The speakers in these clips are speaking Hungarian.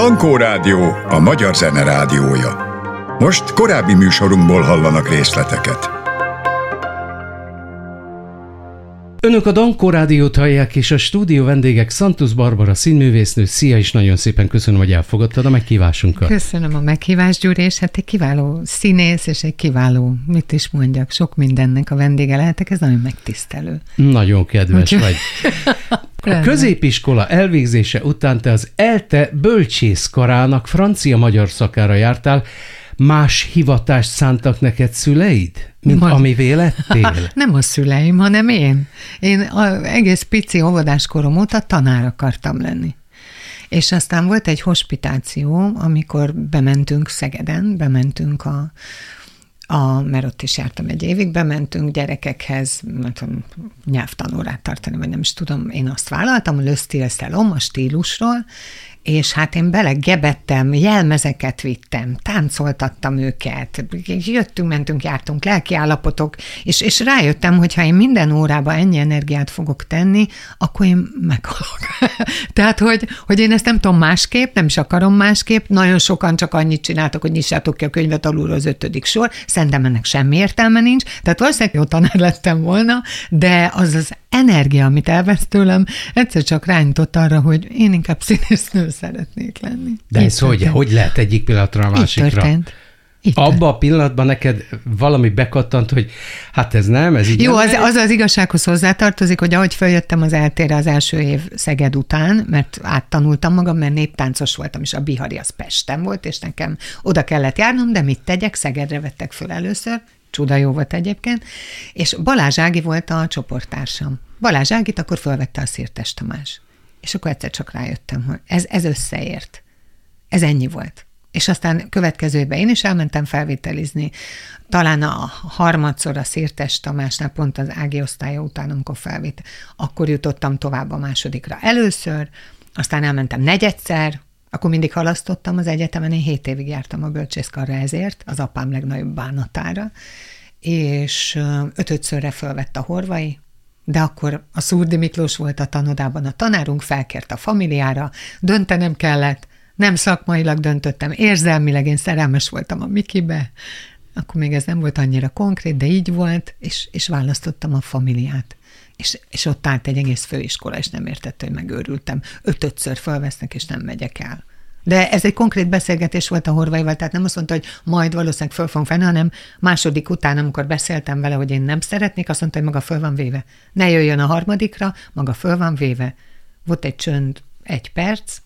Dankó Rádió, a magyar zene rádiója. Most korábbi műsorunkból hallanak részleteket. Önök a Dankó Rádiót hallják, és a stúdió vendégek Santos Barbara színművésznő. Szia, és nagyon szépen köszönöm, hogy elfogadtad a meghívásunkat. Köszönöm a meghívást, Gyuri, és hát egy kiváló színész, és egy kiváló, mit is mondjak, sok mindennek a vendége lehetek, ez nagyon megtisztelő. Nagyon kedves vagy. A középiskola elvégzése után te az ELTE bölcsészkarának francia-magyar szakára jártál, más hivatást szántak neked szüleid, mint Majd. ami vélettél? Nem a szüleim, hanem én. Én a, egész pici óvodáskorom óta tanár akartam lenni. És aztán volt egy hospitáció, amikor bementünk Szegeden, bementünk a, a, mert ott is jártam egy évig, bementünk gyerekekhez, nem tudom, nyelvtanórát tartani, vagy nem is tudom, én azt vállaltam, a Le a stílusról, és hát én belegebettem, jelmezeket vittem, táncoltattam őket, jöttünk, mentünk, jártunk, lelki állapotok, és, és rájöttem, hogy ha én minden órába ennyi energiát fogok tenni, akkor én meghalok. Tehát, hogy, hogy én ezt nem tudom másképp, nem is akarom másképp, nagyon sokan csak annyit csináltak, hogy nyissátok ki a könyvet alulról az ötödik sor, szerintem ennek semmi értelme nincs, tehát valószínűleg jó tanár lettem volna, de az az energia, amit elvesz tőlem, egyszer csak rányított arra, hogy én inkább színésznő szeretnék lenni. De ez hogy, hogy lehet egyik pillanatra a másikra? Így történt. Itt. Abba a pillanatban neked valami bekattant, hogy hát ez nem, ez így Jó, nem az, az az igazsághoz hozzátartozik, hogy ahogy feljöttem az eltére az első év Szeged után, mert áttanultam magam, mert néptáncos voltam, és a Bihari az Pesten volt, és nekem oda kellett járnom, de mit tegyek, Szegedre vettek föl először, csuda jó volt egyébként, és Balázs Ági volt a csoporttársam. Balázs Ágit akkor felvette a Szirtes Tamás. És akkor egyszer csak rájöttem, hogy ez, ez összeért. Ez ennyi volt. És aztán következő évben én is elmentem felvételizni, talán a harmadszor a Szirtes Tamásnál, pont az Ági osztálya után, amikor felvét, akkor jutottam tovább a másodikra először, aztán elmentem negyedszer, akkor mindig halasztottam az egyetemen, én hét évig jártam a bölcsészkarra ezért, az apám legnagyobb bánatára, és ötödszörre fölvett a horvai, de akkor a Szurdi Miklós volt a tanodában a tanárunk, felkért a familiára, döntenem kellett, nem szakmailag döntöttem, érzelmileg én szerelmes voltam a Mikibe, akkor még ez nem volt annyira konkrét, de így volt, és, és választottam a familiát. És, és ott állt egy egész főiskola, és nem értette, hogy megőrültem. Ötötször felvesznek, és nem megyek el. De ez egy konkrét beszélgetés volt a Horvaival, tehát nem azt mondta, hogy majd valószínűleg föl fogunk fenni, hanem második után, amikor beszéltem vele, hogy én nem szeretnék, azt mondta, hogy maga föl van véve. Ne jöjjön a harmadikra, maga föl van véve. Volt egy csönd, egy perc,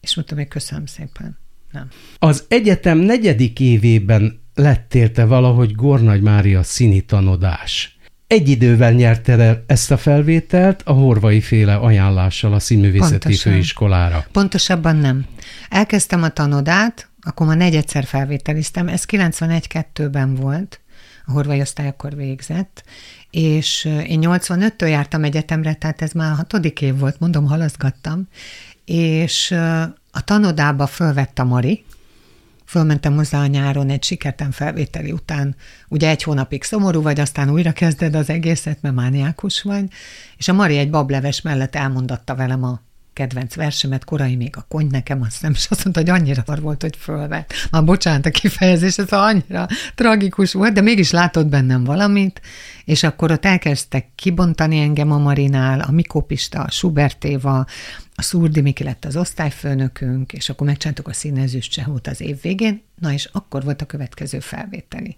és mondtam, hogy köszönöm szépen. Nem. Az egyetem negyedik évében lettél te valahogy Gornagy Mária színi tanodás. Egy idővel nyerte el ezt a felvételt a horvai féle ajánlással a színművészeti Pontosan. főiskolára. Pontosabban nem. Elkezdtem a tanodát, akkor már negyedszer felvételiztem, ez 91-2-ben volt, a horvai osztály akkor végzett, és én 85-től jártam egyetemre, tehát ez már a hatodik év volt, mondom, halaszgattam, és a tanodába fölvett a Mari, fölmentem hozzá a nyáron egy sikerten felvételi után, ugye egy hónapig szomorú vagy, aztán újra kezded az egészet, mert mániákus vagy, és a Mari egy bableves mellett elmondatta velem a kedvenc versemet, korai még a kony nekem, azt nem, és azt mondta, hogy annyira var volt, hogy fölvett. Már bocsánat a kifejezés, ez annyira tragikus volt, de mégis látott bennem valamit, és akkor ott elkezdtek kibontani engem a Marinál, a Mikópista, a Subertéva, a Szurdi Miki lett az osztályfőnökünk, és akkor megcsináltuk a színezős csehót az év végén, na és akkor volt a következő felvételi.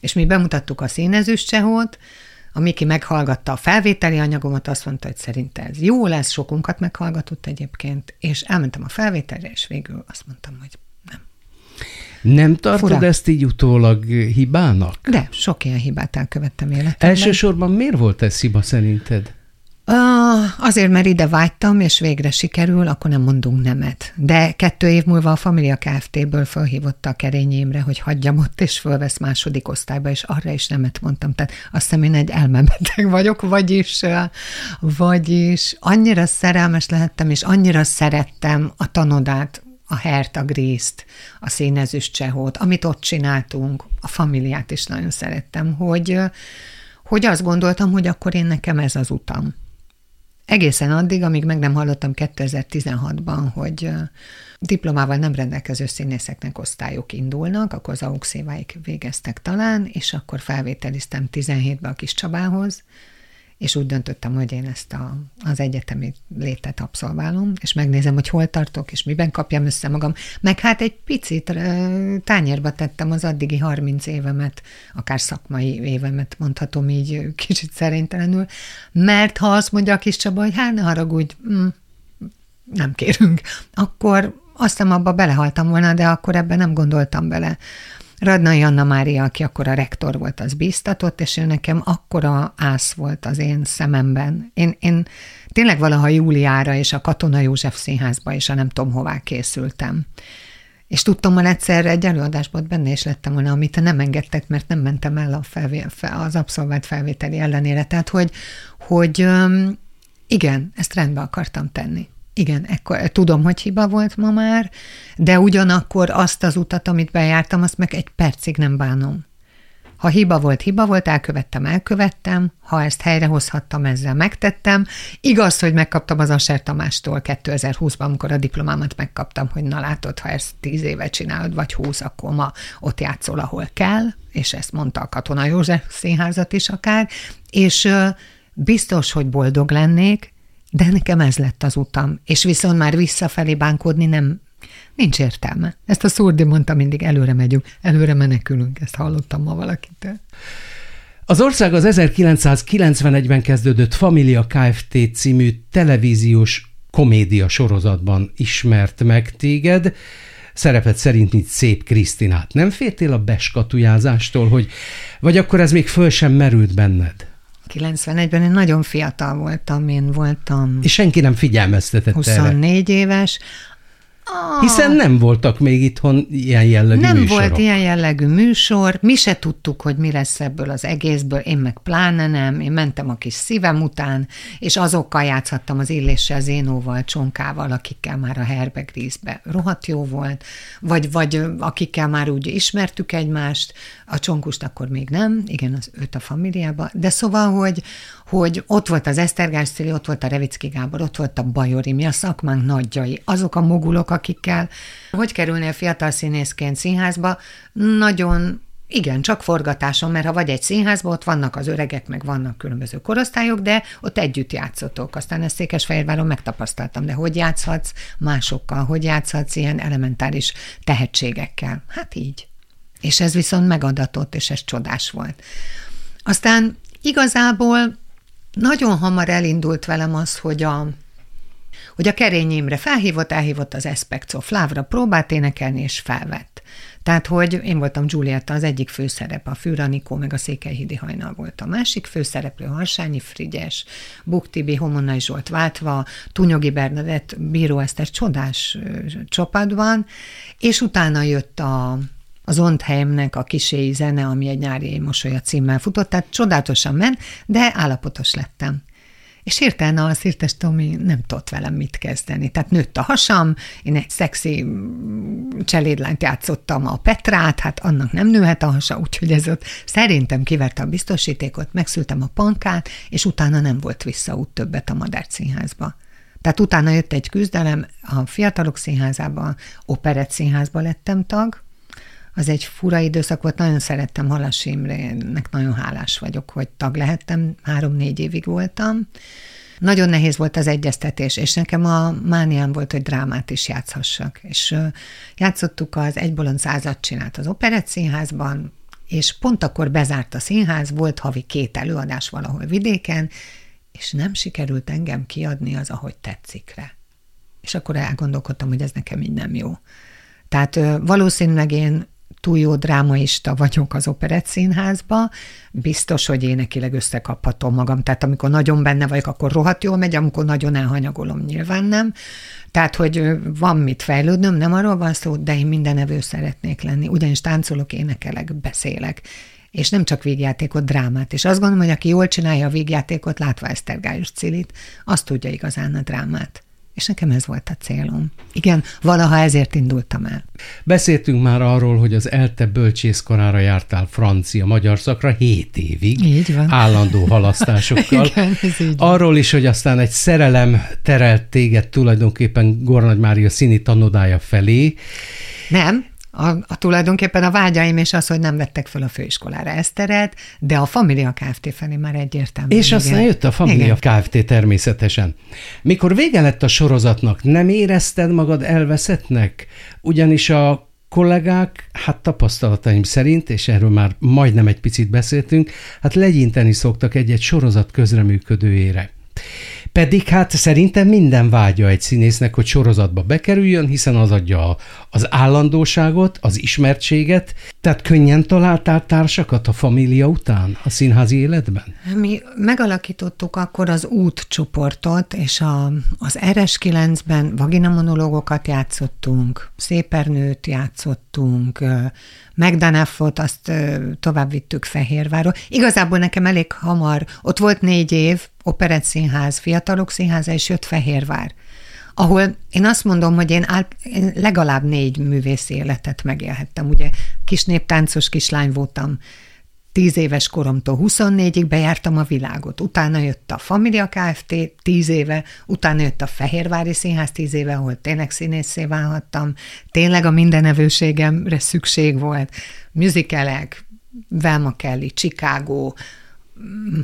És mi bemutattuk a színezős csehót, a Miki meghallgatta a felvételi anyagomat, azt mondta, hogy szerinte ez jó lesz, sokunkat meghallgatott egyébként, és elmentem a felvételre, és végül azt mondtam, hogy nem. Nem tartod Fura. ezt így utólag hibának? De, sok ilyen hibát elkövettem életemben. Elsősorban miért volt ez hiba szerinted? Azért, mert ide vágytam, és végre sikerül, akkor nem mondunk nemet. De kettő év múlva a Familia Kft-ből felhívotta a kerényémre, hogy hagyjam ott, és fölvesz második osztályba, és arra is nemet mondtam. Tehát azt hiszem, én egy elmebeteg vagyok, vagyis, vagyis annyira szerelmes lehettem, és annyira szerettem a tanodát, a Hert, a Grészt, a színezős csehót, amit ott csináltunk, a familiát is nagyon szerettem, hogy, hogy azt gondoltam, hogy akkor én nekem ez az utam Egészen addig, amíg meg nem hallottam 2016-ban, hogy diplomával nem rendelkező színészeknek osztályok indulnak, akkor az AUX végeztek talán, és akkor felvételiztem 17-be a kis Csabához, és úgy döntöttem, hogy én ezt a, az egyetemi létet abszolválom, és megnézem, hogy hol tartok, és miben kapjam össze magam. Meg hát egy picit tányérba tettem az addigi 30 évemet, akár szakmai évemet, mondhatom így kicsit szerintelenül, mert ha azt mondja a kis Csaba, hogy hát ne haragudj, mm, nem kérünk, akkor azt hiszem abba belehaltam volna, de akkor ebben nem gondoltam bele. Radnai Anna Mária, aki akkor a rektor volt, az bíztatott, és ő nekem akkora ász volt az én szememben. Én, én tényleg valaha Júliára és a Katona József színházba és a nem tudom hová készültem. És tudtam, hogy egyszer egy előadásban benne is lettem volna, amit nem engedtek, mert nem mentem el a felvé, az abszolvált felvételi ellenére. Tehát, hogy, hogy igen, ezt rendbe akartam tenni. Igen, ekkor, tudom, hogy hiba volt ma már, de ugyanakkor azt az utat, amit bejártam, azt meg egy percig nem bánom. Ha hiba volt, hiba volt, elkövettem, elkövettem, ha ezt helyrehozhattam, ezzel megtettem. Igaz, hogy megkaptam az Aser Tamástól 2020-ban, amikor a diplomámat megkaptam, hogy na látod, ha ezt tíz éve csinálod, vagy húsz, akkor ma ott játszol, ahol kell, és ezt mondta a Katona József színházat is akár, és biztos, hogy boldog lennék, de nekem ez lett az utam, és viszont már visszafelé bánkódni nem, nincs értelme. Ezt a Szurdi mondta mindig, előre megyünk, előre menekülünk, ezt hallottam ma valakitől. Az ország az 1991-ben kezdődött Familia Kft. című televíziós komédia sorozatban ismert meg téged, szerepet szerint, mint szép Krisztinát. Nem féltél a beskatujázástól, hogy, vagy akkor ez még föl sem merült benned? 91-ben én nagyon fiatal voltam, én voltam... És senki nem figyelmeztetett 24 erre. éves, Ah. Hiszen nem voltak még itthon ilyen jellegű Nem műsorok. volt ilyen jellegű műsor, mi se tudtuk, hogy mi lesz ebből az egészből, én meg pláne nem, én mentem a kis szívem után, és azokkal játszhattam az Illéssel, Zénóval, Csonkával, akikkel már a Herbegrízbe rohadt jó volt, vagy, vagy akikkel már úgy ismertük egymást, a Csonkust akkor még nem, igen, az őt a familiába, de szóval, hogy, hogy ott volt az Esztergás Szili, ott volt a Revicki Gábor, ott volt a Bajori, mi a szakmánk nagyjai, azok a mogulok, akikkel hogy kerülnél fiatal színészként színházba, nagyon igen, csak forgatáson, mert ha vagy egy színházban, ott vannak az öregek, meg vannak különböző korosztályok, de ott együtt játszotok. Aztán ezt Székesfehérváron megtapasztaltam, de hogy játszhatsz másokkal, hogy játszhatsz ilyen elementáris tehetségekkel? Hát így. És ez viszont megadatott, és ez csodás volt. Aztán igazából nagyon hamar elindult velem az, hogy a, hogy a Kerény Imre felhívott, elhívott az Especto Flávra, próbált énekelni, és felvett. Tehát, hogy én voltam Giulietta az egyik főszerep, a Fűranikó, meg a Székelyhídi hajnal volt a másik főszereplő, Harsányi Frigyes, Buktibi, Homonai Zsolt váltva, Tunyogi Bernadett, Bíró Eszter csodás csapadban, és utána jött a, az Ondheimnek a kiséi zene, ami egy nyári mosolya címmel futott, tehát csodálatosan ment, de állapotos lettem. És hirtelen a Szirtes Tomi nem tudott velem mit kezdeni. Tehát nőtt a hasam, én egy szexi cselédlányt játszottam a Petrát, hát annak nem nőhet a hasa, úgyhogy ez ott szerintem kiverte a biztosítékot, megszültem a pankát, és utána nem volt visszaút többet a Madár színházba. Tehát utána jött egy küzdelem, a Fiatalok Színházában, Operett Színházba lettem tag, az egy fura időszak volt, nagyon szerettem Halas Imrének, nagyon hálás vagyok, hogy tag lehettem, három-négy évig voltam. Nagyon nehéz volt az egyeztetés, és nekem a mániám volt, hogy drámát is játszhassak. És játszottuk az Egybolond százat csinált az Operett Színházban, és pont akkor bezárt a színház, volt havi két előadás valahol vidéken, és nem sikerült engem kiadni az, ahogy tetszikre. És akkor elgondolkodtam, hogy ez nekem így nem jó. Tehát valószínűleg én túl jó drámaista vagyok az operett színházba, biztos, hogy énekileg összekaphatom magam. Tehát amikor nagyon benne vagyok, akkor rohadt jól megy, amikor nagyon elhanyagolom, nyilván nem. Tehát, hogy van mit fejlődnöm, nem arról van szó, de én minden evő szeretnék lenni. Ugyanis táncolok, énekelek, beszélek és nem csak végjátékot, drámát. És azt gondolom, hogy aki jól csinálja a végjátékot, látva Esztergályos Cilit, azt tudja igazán a drámát. És nekem ez volt a célom. Igen, valaha ezért indultam el. Beszéltünk már arról, hogy az ELTE bölcsészkarára jártál francia-magyar szakra 7 évig. Így van. Állandó halasztásokkal. Igen, ez így van. Arról is, hogy aztán egy szerelem terelt téged tulajdonképpen Gornagy Mária színi tanodája felé. Nem, a, a tulajdonképpen a vágyaim és az, hogy nem vettek fel a főiskolára Eszteret, de a Familia Kft. felé már egyértelmű. És aztán igen. jött a Familia igen. Kft. természetesen. Mikor vége lett a sorozatnak, nem érezted magad elveszettnek? Ugyanis a kollégák, hát tapasztalataim szerint, és erről már majdnem egy picit beszéltünk, hát legyinteni szoktak egy-egy sorozat közreműködőjére. Pedig hát szerintem minden vágya egy színésznek, hogy sorozatba bekerüljön, hiszen az adja az állandóságot, az ismertséget. Tehát könnyen találtál társakat a família után a színházi életben? Mi megalakítottuk akkor az útcsoportot, és a, az RS9-ben vaginamonológokat játszottunk, szépernőt játszottunk, Megdaneffot, azt tovább vittük Fehérváról. Igazából nekem elég hamar, ott volt négy év, Operett Színház, Fiatalok Színháza, és jött Fehérvár ahol én azt mondom, hogy én, át, én legalább négy művészi életet megélhettem. Ugye kis néptáncos kislány voltam, tíz éves koromtól 24-ig bejártam a világot. Utána jött a Familia Kft. tíz éve, utána jött a Fehérvári Színház tíz éve, ahol tényleg színészé válhattam. Tényleg a mindenevőségemre szükség volt. Musicalek, Velma Kelly, Chicago,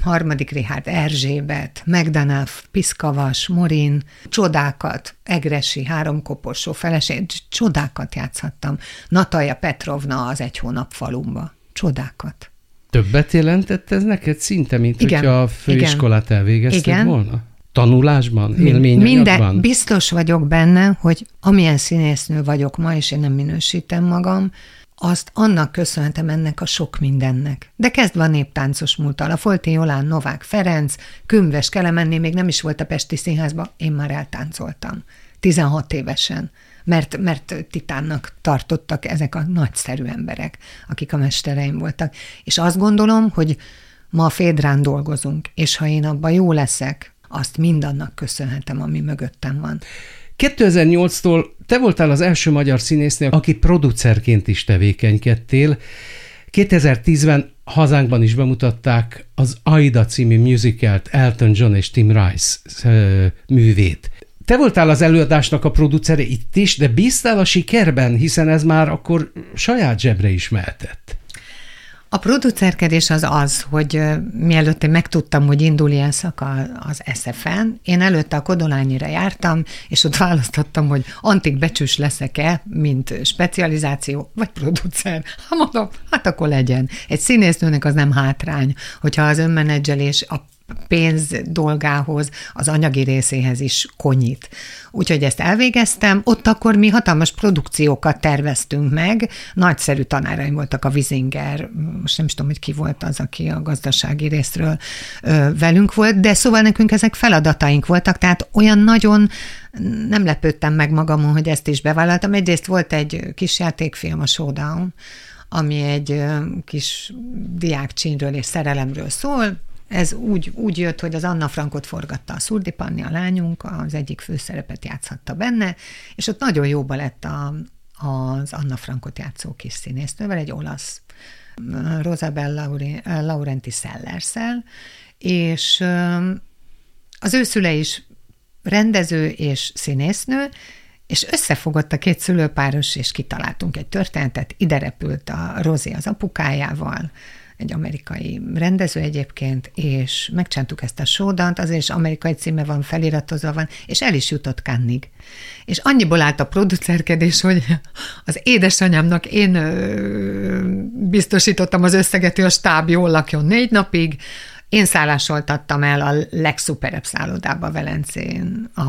harmadik Richard Erzsébet, Megdanaf, Piszkavas, Morin, csodákat, Egresi, háromkoporsó feleség, csodákat játszhattam. Natalja Petrovna az egy hónap falumba. Csodákat. Többet jelentett ez neked szinte, mint igen, hogyha a főiskolát igen, elvégezted igen. volna? Tanulásban, élményanyagban? Minden, biztos vagyok benne, hogy amilyen színésznő vagyok ma, és én nem minősítem magam, azt annak köszönhetem ennek a sok mindennek. De kezdve a néptáncos múltal, a Folti Jolán, Novák Ferenc, Kümves Kelemenné még nem is volt a Pesti Színházba, én már eltáncoltam. 16 évesen mert, mert titánnak tartottak ezek a nagyszerű emberek, akik a mestereim voltak. És azt gondolom, hogy ma a Fédrán dolgozunk, és ha én abban jó leszek, azt mindannak köszönhetem, ami mögöttem van. 2008-tól te voltál az első magyar színésznő, aki producerként is tevékenykedtél. 2010-ben hazánkban is bemutatták az Aida című musicalt Elton John és Tim Rice művét. Te voltál az előadásnak a producere itt is, de bíztál a sikerben, hiszen ez már akkor saját zsebre is mehetett. A producerkedés az az, hogy mielőtt én megtudtam, hogy indul ilyen szaka az SFN, én előtte a Kodolányira jártam, és ott választottam, hogy antik becsős leszek-e, mint specializáció, vagy producer. Ha mondom, hát akkor legyen. Egy színésznőnek az nem hátrány, hogyha az önmenedzselés a pénz dolgához, az anyagi részéhez is konyít. Úgyhogy ezt elvégeztem, ott akkor mi hatalmas produkciókat terveztünk meg, nagyszerű tanáraim voltak a Vizinger, most nem is tudom, hogy ki volt az, aki a gazdasági részről ö, velünk volt, de szóval nekünk ezek feladataink voltak, tehát olyan nagyon nem lepődtem meg magamon, hogy ezt is bevállaltam. Egyrészt volt egy kis játékfilm, a Showdown, ami egy kis diákcsínről és szerelemről szól, ez úgy, úgy jött, hogy az Anna Frankot forgatta a Szurdi Panni, a lányunk, az egyik főszerepet játszhatta benne, és ott nagyon jóba lett a, az Anna Frankot játszó kis színésznővel, egy olasz Rosabel Laurenti Sellerszel, és az ő szüle is rendező és színésznő, és összefogott a két szülőpáros, és kitaláltunk egy történetet, ide repült a Rozi az apukájával, egy amerikai rendező egyébként, és megcsináltuk ezt a sódant, azért is amerikai címe van, feliratozva van, és el is jutott Kannig. És annyiból állt a producerkedés, hogy az édesanyámnak én biztosítottam az összeget, hogy a stáb jól lakjon négy napig, én szállásoltattam el a legszuperebb szállodába Velencén, a,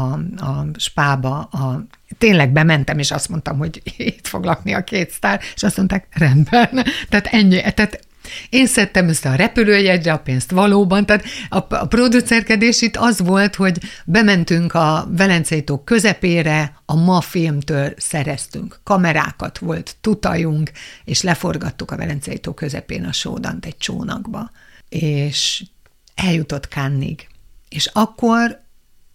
a spába, a, tényleg bementem, és azt mondtam, hogy itt fog lakni a két sztár, és azt mondták, rendben. Tehát ennyi, tehát én szedtem össze a repülőjegyre a pénzt valóban, tehát a, a producerkedés itt az volt, hogy bementünk a Velencei tó közepére, a ma filmtől szereztünk kamerákat, volt tutajunk, és leforgattuk a Velencei tó közepén a sódant egy csónakba, és eljutott Kannig. És akkor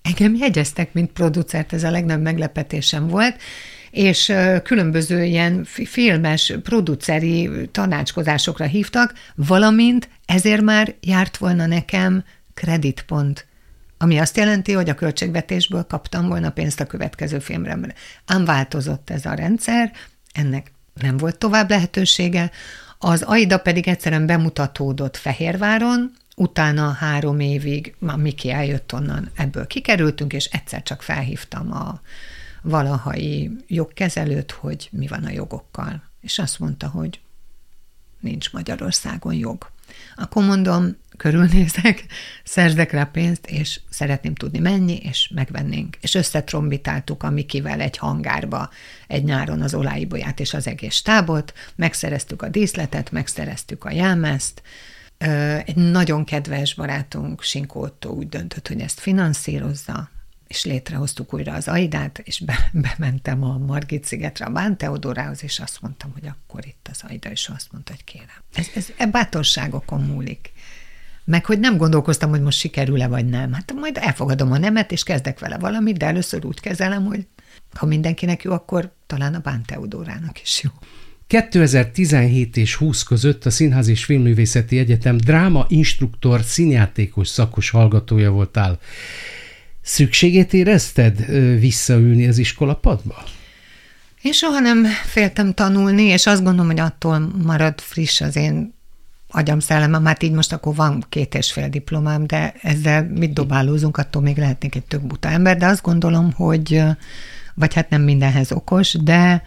Engem jegyeztek, mint producert, ez a legnagyobb meglepetésem volt, és különböző ilyen filmes, produceri tanácskozásokra hívtak, valamint ezért már járt volna nekem kreditpont ami azt jelenti, hogy a költségvetésből kaptam volna pénzt a következő filmre. Ám változott ez a rendszer, ennek nem volt tovább lehetősége, az Aida pedig egyszerűen bemutatódott Fehérváron, utána három évig, ma Miki eljött onnan, ebből kikerültünk, és egyszer csak felhívtam a valahai jogkezelőt, hogy mi van a jogokkal. És azt mondta, hogy nincs Magyarországon jog. Akkor mondom, körülnézek, szerzek rá pénzt, és szeretném tudni mennyi, és megvennénk. És összetrombitáltuk a Mikivel egy hangárba egy nyáron az olajbolyát és az egész stábot, megszereztük a díszletet, megszereztük a jelmezt, egy nagyon kedves barátunk, Sinkó úgy döntött, hogy ezt finanszírozza, és létrehoztuk újra az Aidát, és be, bementem a Margit szigetre, a Bán Teodorához, és azt mondtam, hogy akkor itt az Aida, és azt mondta, hogy kérem. Ez, ez e bátorságokon múlik. Meg hogy nem gondolkoztam, hogy most sikerül-e vagy nem. Hát majd elfogadom a nemet, és kezdek vele valamit, de először úgy kezelem, hogy ha mindenkinek jó, akkor talán a Bán Teodorának is jó. 2017 és 20 között a Színház és Filmművészeti Egyetem dráma instruktor színjátékos szakos hallgatója voltál. Szükségét érezted visszaülni az iskolapadba? Én soha nem féltem tanulni, és azt gondolom, hogy attól marad friss az én agyam szellemem, hát így most akkor van két és fél diplomám, de ezzel mit dobálózunk, attól még lehetnék egy tök buta ember, de azt gondolom, hogy vagy hát nem mindenhez okos, de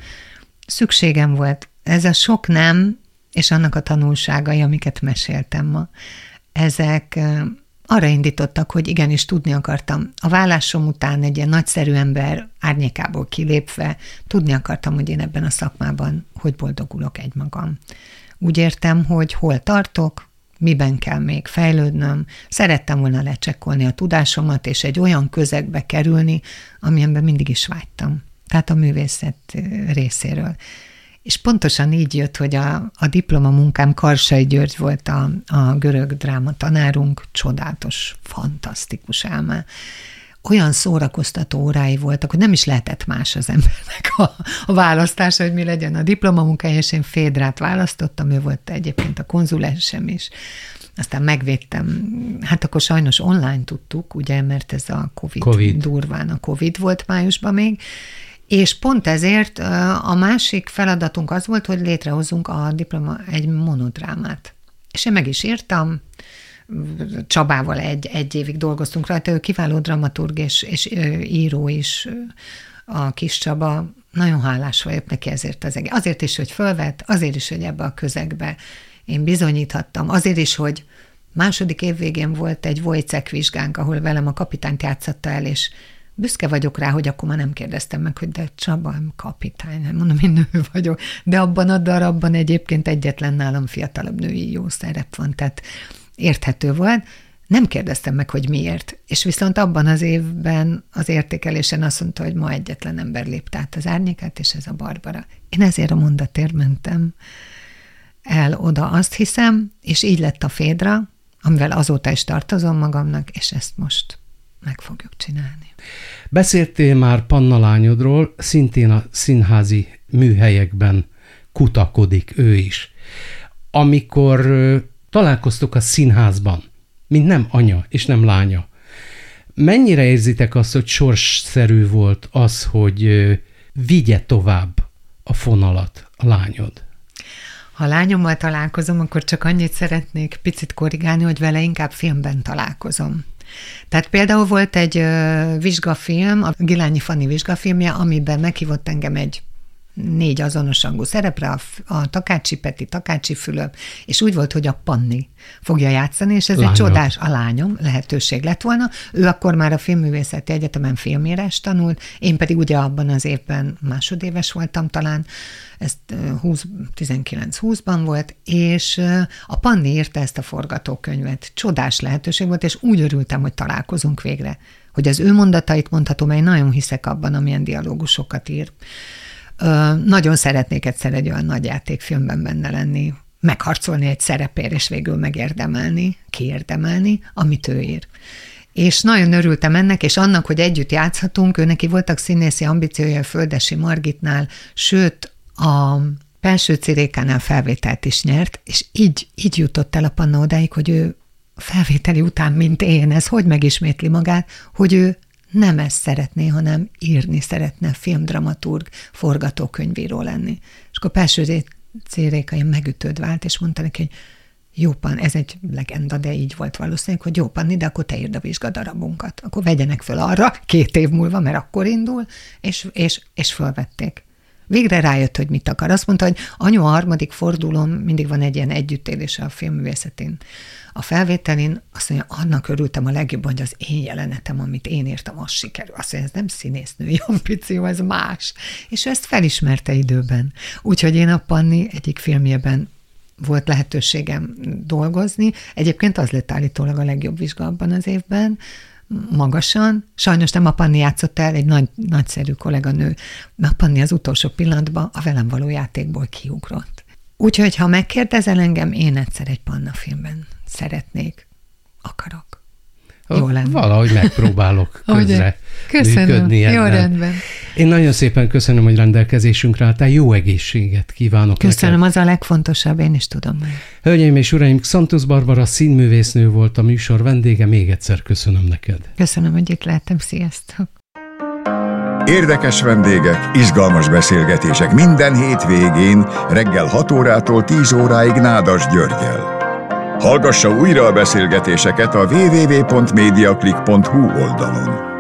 szükségem volt. Ez a sok nem, és annak a tanulságai, amiket meséltem ma, ezek arra indítottak, hogy igenis tudni akartam. A vállásom után egy ilyen nagyszerű ember árnyékából kilépve tudni akartam, hogy én ebben a szakmában hogy boldogulok egymagam. Úgy értem, hogy hol tartok, miben kell még fejlődnöm, szerettem volna lecsekkolni a tudásomat, és egy olyan közegbe kerülni, amilyenben mindig is vágytam. Tehát a művészet részéről. És pontosan így jött, hogy a, a diplomamunkám Karsai György volt a, a görög dráma tanárunk, csodálatos, fantasztikus álma. Olyan szórakoztató órái voltak, hogy nem is lehetett más az embernek a, a választása, hogy mi legyen a diplomamunkája, és én Fédrát választottam, ő volt egyébként a konzulensem is. Aztán megvédtem, hát akkor sajnos online tudtuk, ugye, mert ez a COVID, COVID. durván a COVID volt májusban még, és pont ezért a másik feladatunk az volt, hogy létrehozunk a diploma egy monodrámát. És én meg is írtam, Csabával egy, egy évig dolgoztunk rajta, ő kiváló dramaturg és, és író is, a kis Csaba. Nagyon hálás vagyok neki ezért az egész. Azért is, hogy fölvett, azért is, hogy ebbe a közegbe én bizonyíthattam, azért is, hogy második év végén volt egy Wojcek vizsgánk, ahol velem a kapitányt játszotta el, és büszke vagyok rá, hogy akkor már nem kérdeztem meg, hogy de Csaba, kapitány, nem mondom, én nő vagyok, de abban a darabban egyébként egyetlen nálam fiatalabb női jó szerep van, tehát érthető volt. Nem kérdeztem meg, hogy miért. És viszont abban az évben az értékelésen azt mondta, hogy ma egyetlen ember lépte át az árnyékát, és ez a Barbara. Én ezért a mondatért mentem el oda, azt hiszem, és így lett a Fédra, amivel azóta is tartozom magamnak, és ezt most meg fogjuk csinálni. Beszéltél már Panna lányodról, szintén a színházi műhelyekben kutakodik ő is. Amikor találkoztok a színházban, mint nem anya és nem lánya, mennyire érzitek azt, hogy sorsszerű volt az, hogy vigye tovább a fonalat a lányod? Ha lányommal találkozom, akkor csak annyit szeretnék picit korrigálni, hogy vele inkább filmben találkozom. Tehát például volt egy vizsgafilm, a Gilányi Fanni vizsgafilmje, amiben meghívott engem egy négy azonosangú szerepre, a, a Takácsi Peti, Takácsi Fülöp, és úgy volt, hogy a Panni fogja játszani, és ez Lányok. egy csodás, a lányom lehetőség lett volna. Ő akkor már a Filmművészeti Egyetemen filmírás tanult, én pedig ugye abban az évben másodéves voltam talán, ez 19-20-ban volt, és a Panni írta ezt a forgatókönyvet. Csodás lehetőség volt, és úgy örültem, hogy találkozunk végre hogy az ő mondatait mondhatom, én nagyon hiszek abban, amilyen dialógusokat ír. Nagyon szeretnék egyszer egy olyan nagy játékfilmben benne lenni, megharcolni egy szerepér, és végül megérdemelni, kiérdemelni, amit ő ír. és nagyon örültem ennek, és annak, hogy együtt játszhatunk, ő neki voltak színészi ambíciója a Földesi Margitnál, sőt, a Pelső Cirékánál felvételt is nyert, és így, így jutott el a Panna odáig, hogy ő felvételi után, mint én, ez hogy megismétli magát, hogy ő nem ezt szeretné, hanem írni szeretne, filmdramaturg, forgatókönyvíró lenni. És akkor Pelső Ciréka ilyen megütőd vált, és mondta neki, hogy jó pan, ez egy legenda, de így volt valószínűleg, hogy jó panni, de akkor te írd a vizsgadarabunkat. Akkor vegyenek föl arra két év múlva, mert akkor indul, és, és, és fölvették. Végre rájött, hogy mit akar. Azt mondta, hogy anyu a harmadik fordulón mindig van egy ilyen együttélése a filmművészetén. A felvételén azt mondja, annak örültem a legjobban, hogy az én jelenetem, amit én írtam, az sikerül. Azt mondja, ez nem színésznői ambíció, ez más. És ezt felismerte időben. Úgyhogy én a Panni egyik filmjében volt lehetőségem dolgozni. Egyébként az lett állítólag a legjobb vizsga abban az évben, magasan. Sajnos nem a Panni játszott el, egy nagy, nagyszerű kolléganő. A Panni az utolsó pillanatban a velem való játékból kiugrott. Úgyhogy, ha megkérdezel engem, én egyszer egy Panna filmben szeretnék, akarok. Jó lenne. Valahogy megpróbálok közre Köszönöm, működni jó rendben. Én nagyon szépen köszönöm, hogy rendelkezésünkre álltál. Jó egészséget kívánok Köszönöm, neked. az a legfontosabb, én is tudom. Hölgyeim és uraim, Xantus Barbara színművésznő volt a műsor vendége. Még egyszer köszönöm neked. Köszönöm, hogy itt lehettem. Sziasztok! Érdekes vendégek, izgalmas beszélgetések minden hétvégén reggel 6 órától 10 óráig Nádas Györgyel. Hallgassa újra a beszélgetéseket a www.mediaclick.hu oldalon.